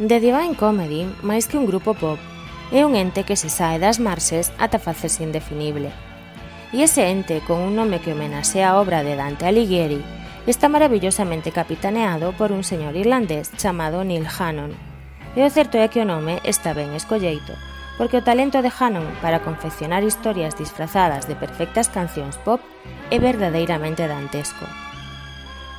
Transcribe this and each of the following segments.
The Divine Comedy, máis que un grupo pop, é un ente que se sae das marxes ata facerse indefinible. E ese ente, con un nome que homenaxea a obra de Dante Alighieri, está maravillosamente capitaneado por un señor irlandés chamado Neil Hannon. E o certo é que o nome está ben escolleito, porque o talento de Hannon para confeccionar historias disfrazadas de perfectas cancións pop é verdadeiramente dantesco.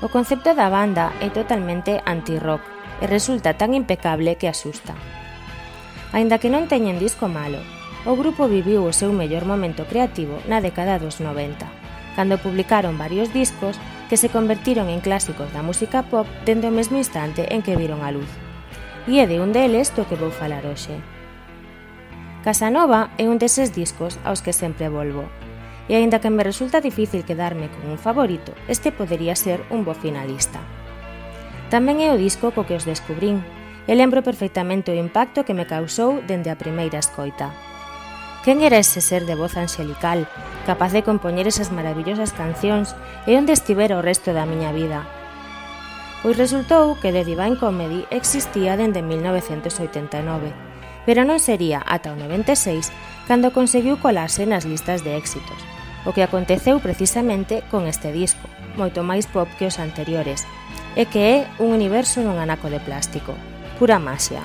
O concepto da banda é totalmente anti-rock, e resulta tan impecable que asusta. Aínda que non teñen disco malo, o grupo viviu o seu mellor momento creativo na década dos 90, cando publicaron varios discos que se convertiron en clásicos da música pop dende o mesmo instante en que viron a luz. E é de un deles do que vou falar hoxe. Casanova é un deses discos aos que sempre volvo. E aínda que me resulta difícil quedarme con un favorito, este podería ser un bo finalista. Tamén é o disco co que os descubrín, e lembro perfectamente o impacto que me causou dende a primeira escoita. Quen era ese ser de voz angelical, capaz de compoñer esas maravillosas cancións e onde estivera o resto da miña vida? Pois resultou que The Divine Comedy existía dende 1989, pero non sería ata o 96 cando conseguiu colarse nas listas de éxitos, o que aconteceu precisamente con este disco, moito máis pop que os anteriores, e que é un universo nun anaco de plástico, pura maxia.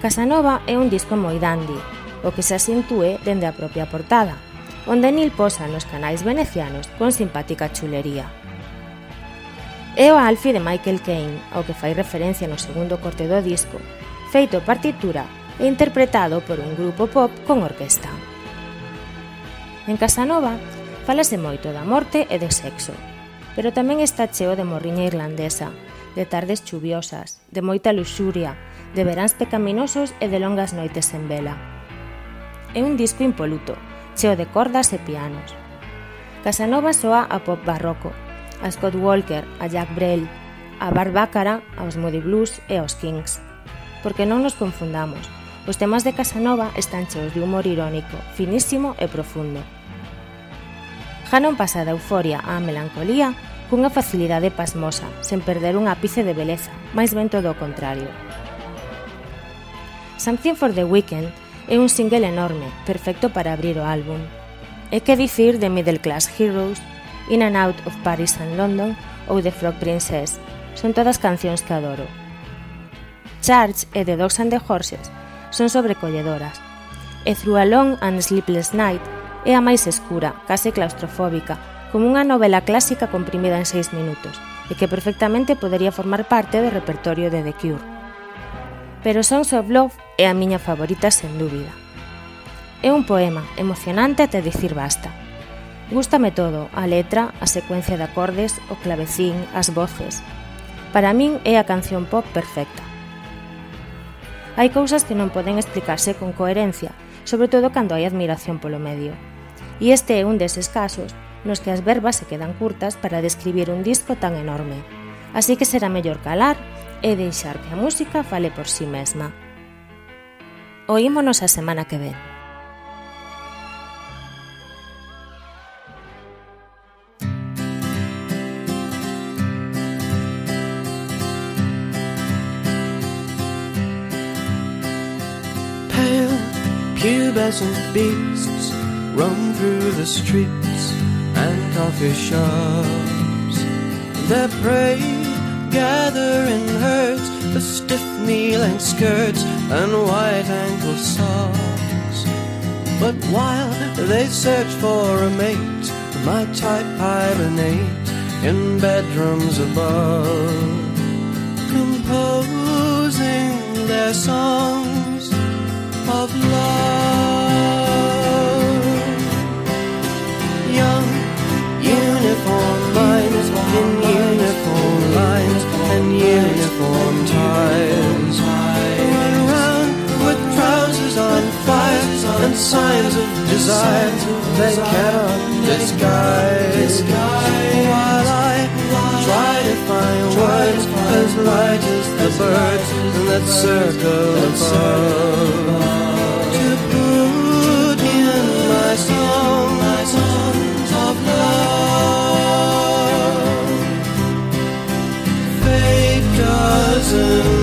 Casanova é un disco moi dandy, o que se asintúe dende a propia portada, onde Nil posa nos canais venecianos con simpática chulería. É o alfi de Michael Caine, ao que fai referencia no segundo corte do disco, feito partitura e interpretado por un grupo pop con orquesta. En Casanova, falase moito da morte e de sexo, pero tamén está cheo de morriña irlandesa, de tardes chuviosas, de moita luxuria, de veráns pecaminosos e de longas noites en vela. É un disco impoluto, cheo de cordas e pianos. Casanova soa a pop barroco, a Scott Walker, a Jack Brel, a Bart aos Moody Blues e aos Kings. Porque non nos confundamos, Os temas de Casanova están cheos de humor irónico, finísimo e profundo. Hanon pasa da euforia á melancolía cunha facilidade pasmosa, sen perder un ápice de beleza, máis ben todo o contrario. Something for the Weekend é un single enorme, perfecto para abrir o álbum. E que dicir de Middle Class Heroes, In and Out of Paris and London ou The Frog Princess, son todas cancións que adoro. Charge e The Dogs and the Horses son sobrecolledoras, e Through a Long and Sleepless Night É a máis escura, case claustrofóbica, como unha novela clásica comprimida en seis minutos, e que perfectamente podería formar parte do repertorio de The Cure. Pero Songs of Love é a miña favorita sen dúbida. É un poema emocionante até dicir basta. Gústame todo, a letra, a secuencia de acordes, o clavecín, as voces. Para min é a canción pop perfecta. Hai cousas que non poden explicarse con coherencia, sobre todo cando hai admiración polo medio. E este é un deses casos nos que as verbas se quedan curtas para describir un disco tan enorme. Así que será mellor calar e deixar que a música fale por si sí mesma. Oímonos a semana que ven. Pubescent beasts roam through the streets and coffee shops. Their prey gather in herds for stiff knee-length skirts and white ankle socks. But while they search for a mate, my type hibernate in bedrooms above, signs they cannot disguise. While I try to find words as light as the birds that circle above. To put in my song, of love. Fate doesn't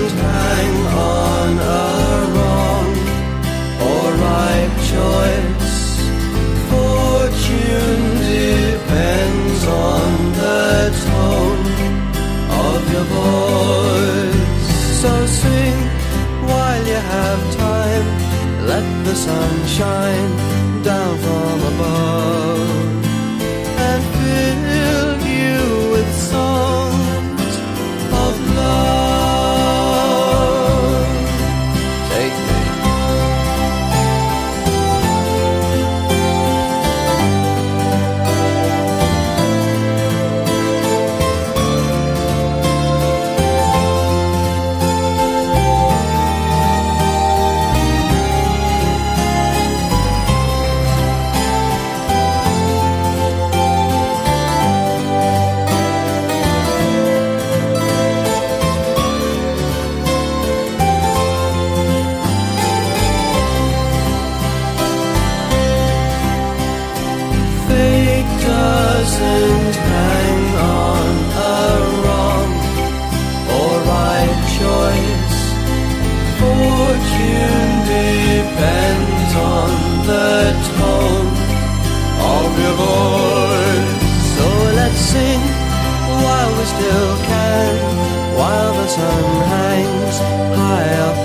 your voice. So let's sing while we still can, while the sun hangs high up